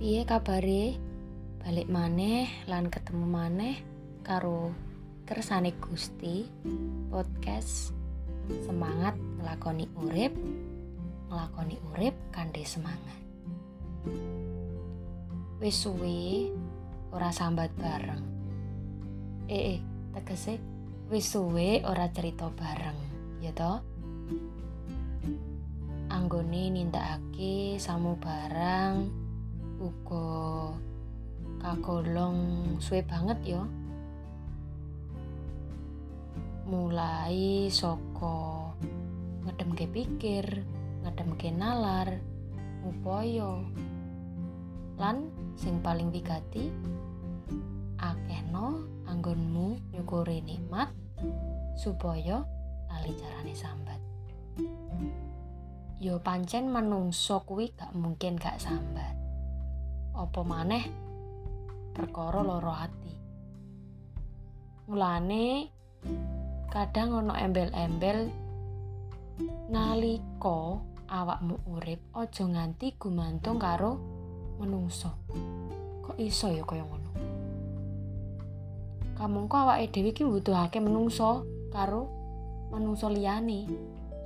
Piye kabare? Balik maneh lan ketemu maneh karo kersane Gusti podcast semangat ngelakoni urip ngelakoni urip kanthi semangat. Wis suwe ora sambat bareng. Eh, eh tegese wis suwe ora cerita bareng, ya toh? Anggone nindakake samu barang uga kagolong suwe banget ya. Mulai saka ngedemke pikir ngedemke nalar upaya. Lan sing paling wigati akehno anggonmu nyukuri nikmat supaya lali carane sambat. Yo pancen menungso kuwi gak mungkin gak sambat apa maneh? Perkara loro ati. Mulane kadang ana embel-embel nalika awakmu urip aja nganti gumantung karo menungso. Kok iso ya kaya ngono? Kamangka awake dhewe iki mbutuhake menungso karo menungso liyane.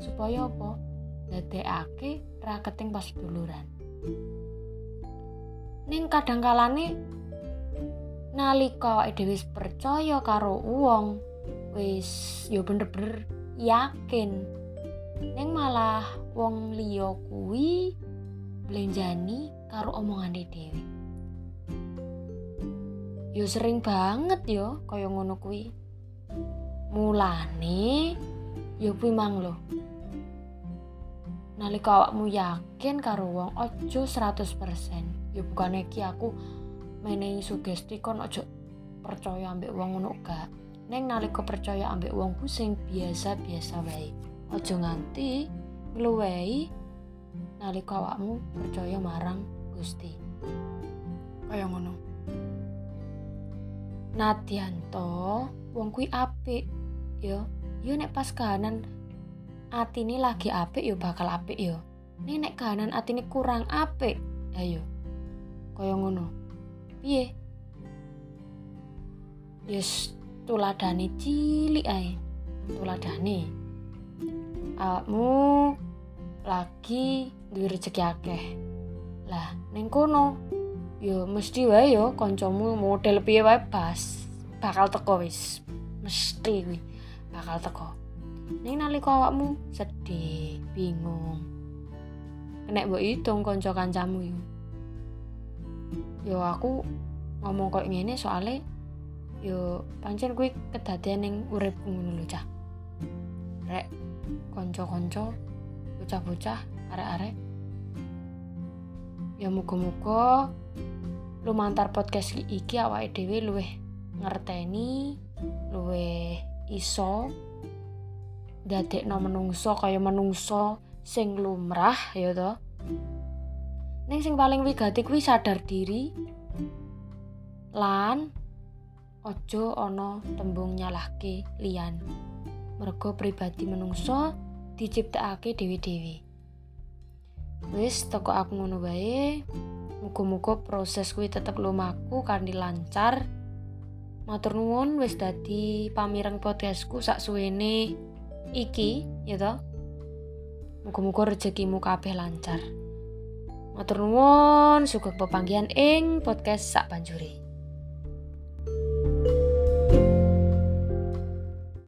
Supaya apa? Dadekake raketing pas duluran ning kadang kalane nalika dhewe percaya karo wong wis ya bener-bener yakin. Ning malah wong liya kuwi blenjani karo omongane dhewe. Yo sering banget yo kaya ngono kuwi. Mulane yo kuwi mang lho nalika awakmu yakin karo wong aja 100% ya bukan iki aku menehi sugesti kon ojo percaya ambek wong ngono gak. Neng nalika percaya ambek wong ku sing biasa-biasa wae. Ojo nganti ngluwehi nalika awakmu percaya marang Gusti. Kaya ngono. Nadianto wong kuwi apik. Yo yo nek pas kahanan atine lagi apik yo bakal apik yo. Nek nek kahanan atine kurang apik. Ayo kaya ngono. Piye? Yes tuladane cilik ae. Tuladane awakmu lagi duwe rezeki akeh. Lah ning kono yo mesti wae yo kancamu model piye wae pas bakal teko wis. Mesti kuwi. Bakal teko ning nalika awakmu? Sedih bingung. Nek mbok hitung kanca kancamu yo yo aku ngomong kok ngene soalnya yo pancen kuwi kedadian ning uripku ngono lho cah. Rek kanca-kanca bocah-bocah arek-arek. Ya muga-muga lumantar podcast iki awake dhewe luwih ngerteni luwih iso dadekno menungso kaya menungso sing lumrah ya to Ning sing paling wigati kuwi sadar diri lan ojo ana tembung nyalahke liyan. Mergo pribadi menungso diciptakake dewi-dewi. Wis toko aku ngono wae. Muga-muga proses kuwi tetep lumaku kanthi lancar. Matur nuwun wis dadi pamireng podcastku sak suwene iki ya to. Muga-muga rezekimu kabeh lancar. Matur nuwun, sugeng pepanggihan ing podcast sak banjuri.